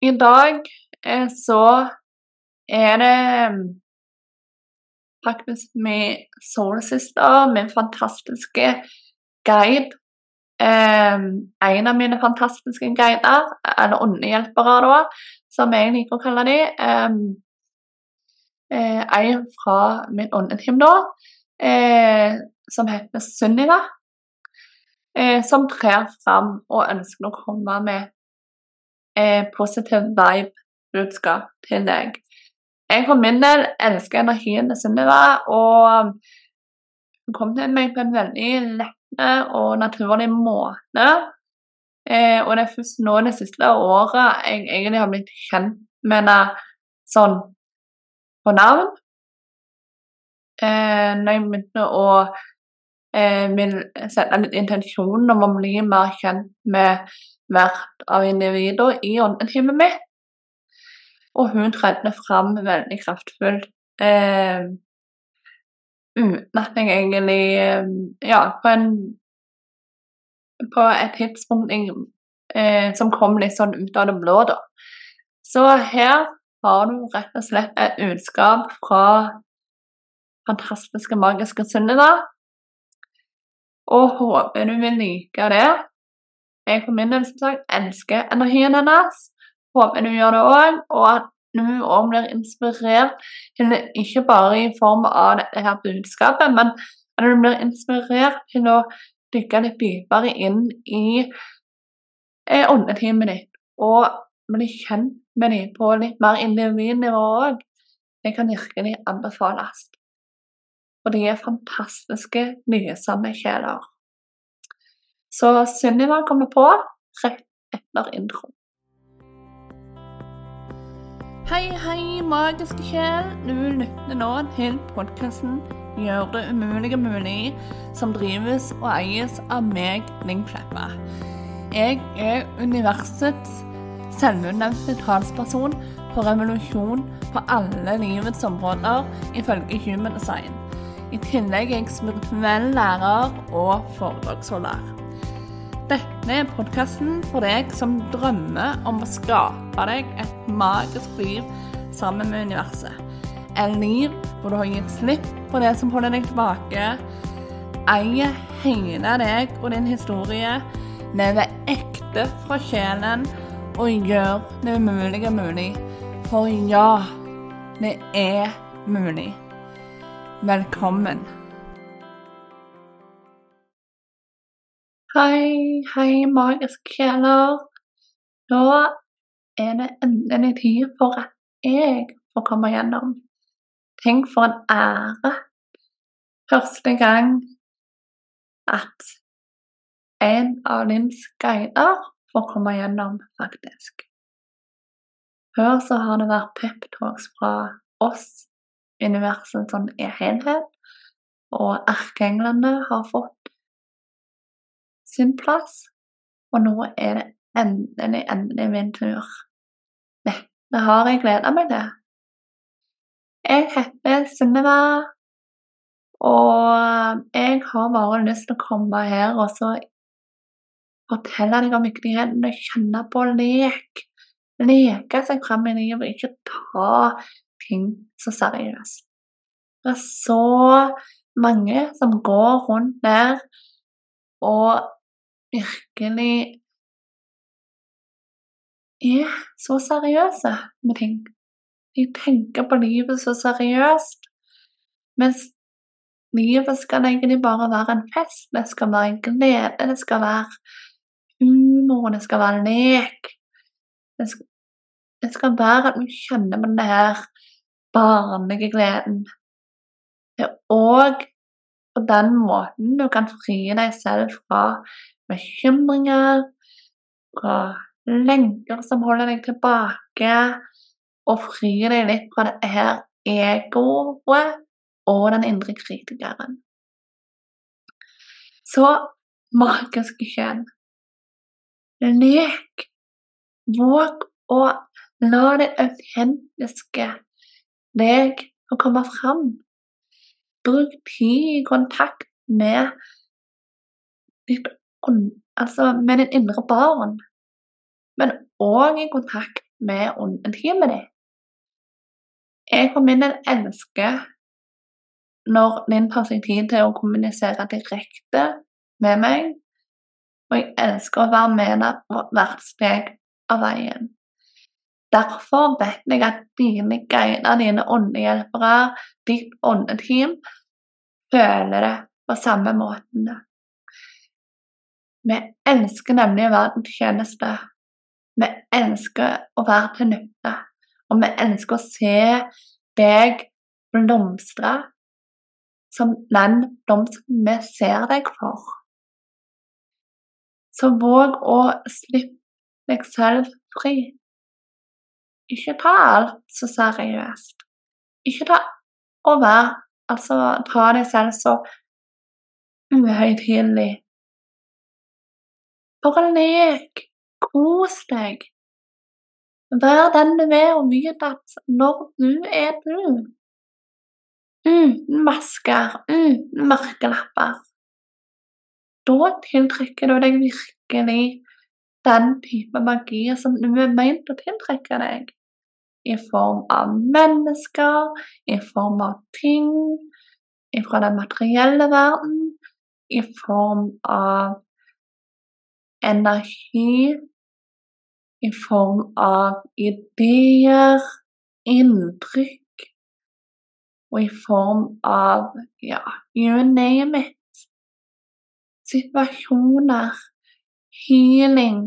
i dag eh, så er det mm, faktisk min soulsister, min fantastiske guide. Eh, en av mine fantastiske guider, eller åndehjelpere, da, som jeg liker å kalle dem. Eh, en fra min åndeteam, da, eh, som heter Sunniva. Som trer fram og ønsker å komme med eh, positiv vibe-budskap til deg. Jeg for min del elsker energien til Sunniva, og hun kom til meg på en veldig lette og naturlig måte. Eh, og det er først nå det siste året jeg egentlig har blitt kjent med henne sånn på navn. Eh, når jeg begynte å eh, sette litt intensjon om å bli mer kjent med hvert av individer i åndetimet mitt. Og hun tredde fram veldig kraftfullt. Eh, uten at jeg egentlig eh, Ja, på en På et tidspunkt eh, som kom litt sånn ut av det blå, da. Så her har du rett og slett et budskap fra fantastiske, magiske Sunniva. Og håper du vil like det. Jeg for min del som sagt elsker energien hennes. Håper du gjør det òg, og at du òg blir inspirert, ikke bare i form av dette her budskapet, men at du blir inspirert til å dykke litt dypere inn i eh, åndetimen ditt. Og bli kjent med dem på litt mer individnivå òg. Det kan virkelig anbefales. Og de er fantastiske, nysomme sjeler. Så Sunniva kommer på rett etter intro. Hei, hei, magiske sjel. Du lytter nå til podkasten 'Gjør det umulige mulig', som drives og eies av meg, Ling Kleppa. Jeg er universets selvutnevnte talsperson for revolusjon på alle livets områder, ifølge Human Design. I tillegg er jeg spirituell lærer og foredragsholder. Dette er podkasten for deg som drømmer om å skape deg et magisk liv sammen med universet. Et liv hvor du har gitt slipp på det som holder deg tilbake, eier hele deg og din historie, lever ekte fra sjelen og gjør det umulige mulig. For ja, det er mulig. Velkommen. Hei, hei, magiske sjeler. Nå er det endelig tid for at jeg får komme gjennom. Tenk for en ære. Første gang at en av dins guider får komme gjennom, faktisk. Før så har det vært peptalks fra oss, universet sånn i helhet, og erkeenglene har fått sin plass. Og nå er det endelig, endelig min tur. Dette har jeg gleda meg til. Jeg heter Sunniva, og jeg har bare lyst til å komme her og så fortelle deg om viktigheten av å kjenne på lek. Leke seg fram i livet, ikke ta ting så seriøst. Det er så mange som går rundt der og virkelig er så seriøse med ting. De tenker på livet så seriøst, mens livet skal egentlig bare være en fest. Det skal være en glede, det skal være humor, det skal være lek. Det skal, det skal være at du kjenner på den her barnlige gleden. Det er òg på den måten du kan fri deg selv fra bekymringer, fra lenker som holder deg tilbake, og fri deg litt fra det her egoet og den indre kritikeren. Så magisk kjønn. Lek. Våg å la det autentiske deg å komme fram. Bruk tid i kontakt med ditt altså med den indre barn, men òg i kontakt med underteamet deg. Jeg for min del elsker når din tar seg tid til å kommunisere direkte med meg, og jeg elsker å være med deg på hvert steg av veien. Derfor vet jeg at dine guider, dine åndehjelpere, ditt åndeteam, føler det på samme måten. Vi elsker nemlig å være til tjeneste. Vi elsker å være til nytte. Og vi elsker å se deg blomstre som den blomsten vi ser deg for. Så våg å slippe deg selv fri. Ikke ta alt så seriøst. Ikke ta være Altså ta deg selv så uhøytidelig. Bare lek. Kos deg. Vær den du er, og vit at når du er du, uten masker, uten merkelapper, da tiltrekker du deg virkelig den type magi som du er meint å tiltrekke deg i form av mennesker, i form av ting fra den materielle verden, i form av energi, i form av ideer, inntrykk, og i form av ja, you name it. Situasjoner, healing,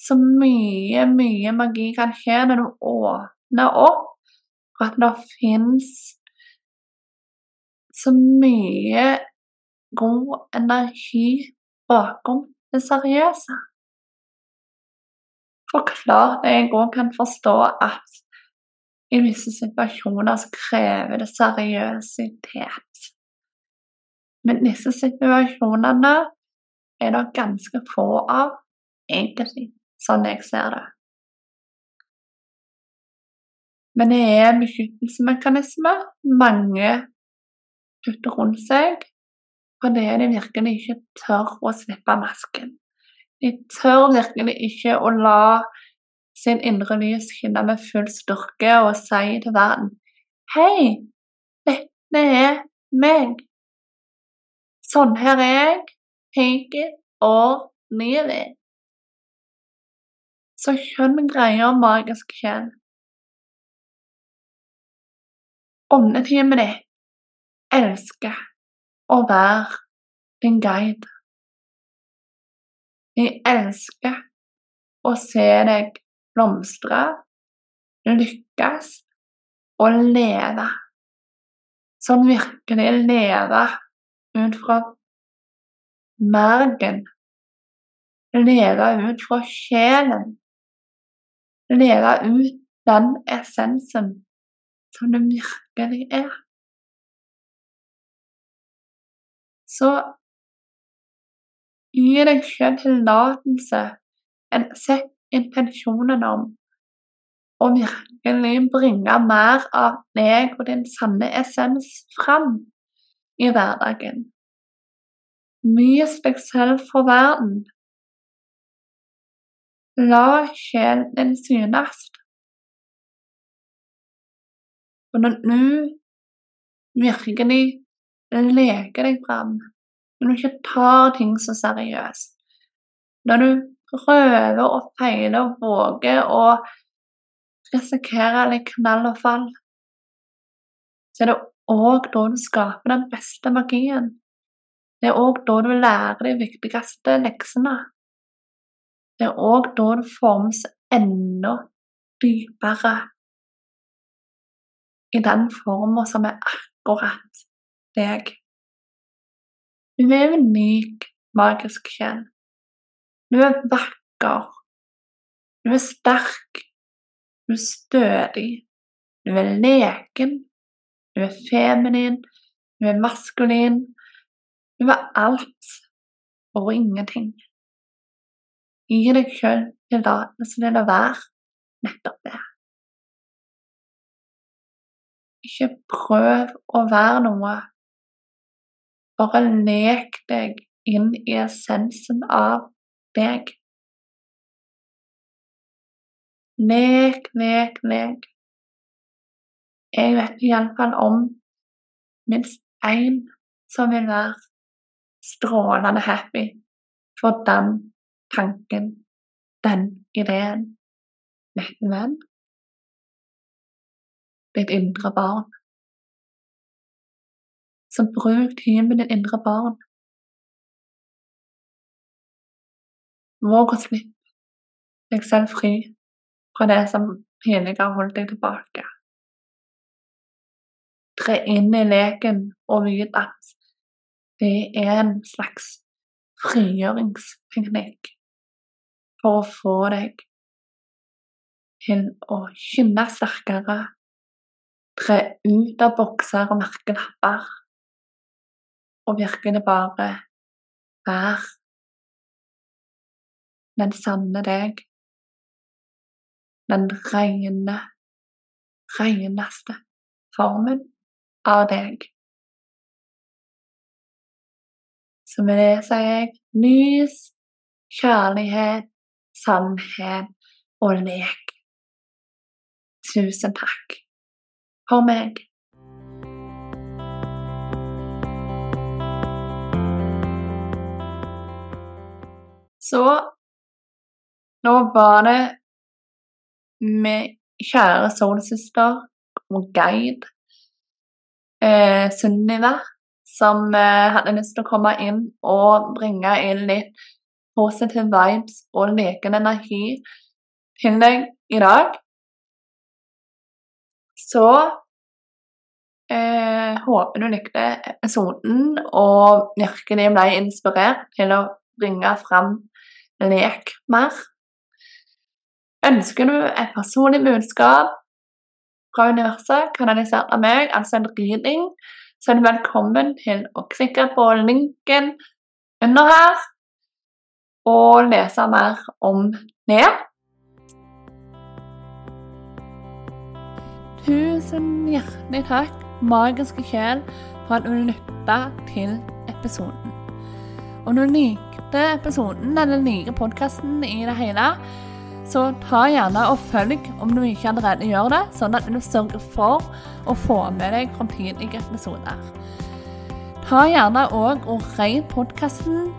så mye, mye magi kan skje når du åpner opp for at det fins så mye god energi bakom det seriøse. Forklar det jeg òg kan forstå at i visse situasjoner så krever det seriøsitet. Men disse situasjonene er det ganske få av, egentlig sånn jeg ser det. Men det er beskyttelsesmekanismer beskyttelsesmekanisme mange putter rundt seg fordi de virkelig ikke tør å slippe masken. De tør virkelig ikke å la sin indre lys skinne med full styrke og si til verden Hei, dette er meg. Sånn her er jeg. Or leave it. Så kjønn greier magisk kjønn. Åndetimen din elsker å være din guide. Jeg elsker å se deg blomstre, lykkes og leve. Sånn virkelig leve ut fra mergen. Leve ut fra sjelen leve ut den essensen som det virkelig er. Så gi deg selv tillatelse, en sett intensjonen om å virkelig bringe mer av deg og din sanne essens fram i hverdagen. Vis deg selv for verden La sjelen din synes. Og når du virkelig leker deg fram, når du ikke tar ting så seriøst, når du prøver og feiler og våger å risikere litt knall og fall, så er det òg da du skaper den beste magien. Det er òg da du lærer de viktigste leksene. Det er òg da du formes enda dypere i den forma som er akkurat deg. Du er unik, magisk sjel. Du er vakker. Du er sterk. Du er stødig. Du er leken. Du er feminin. Du er maskulin. Du er alt og ingenting. Gi deg sjøl tillatelse til å være nettopp det. Ikke prøv å være noe. Bare lek deg inn i essensen av deg. Lek, lek, lek. Jeg vet iallfall om minst én som vil være strålende happy for den tanken, den ideen. Vet du hvem? Ditt indre barn. Så bruk tid med indre barn. Våg å slippe deg selv fri fra det som tidligere holdt deg tilbake. Tre inn i leken og vit at det er en slags frigjøringsteknikk for å få deg til å kynne sterkere, tre ut av bokser og merkelapper, og virkelig bare være den sanne deg, den rene, reneste formen av deg. Så med det sier jeg lys, kjærlighet, sannhet og lek. Tusen takk for meg. Så nå var det med kjære soulsøster og guide eh, Sunniva som eh, hadde lyst til å komme inn og bringe inn litt positive vibes og leken energi til deg i dag. Så eh, håper du likte episoden og virkelig ble inspirert til å bringe fram lek mer. Ønsker du et personlig budskap fra universet kanalisert av meg, altså en reading, så er du velkommen til å klikke på linken under her og lese mer om det. Tusen hjertelig takk, magiske sjel, for at du lytta til episoden. Om du likte episoden eller liker podkasten i det hele, så ta gjerne og følg om du ikke allerede gjør det, sånn at du sørger for å få med deg framtidige episoder. Ta gjerne òg og rei podkasten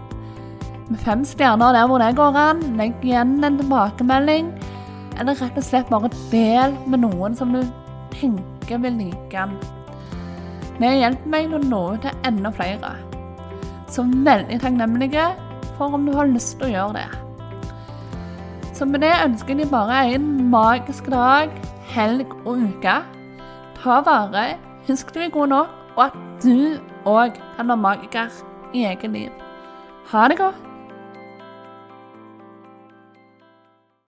med fem stjerner der hvor det går an. Legg igjen en tilbakemelding, eller rett og slett bare del med noen som du tenker vil like den. Det hjelper meg å nå ut til enda flere. Så veldig takknemlige for om du har lyst til å gjøre det. Så med det ønsker de bare en magisk dag, helg og uke. Ta vare, husk du er god nok, og at du òg kan være magiker i eget liv. Ha det godt.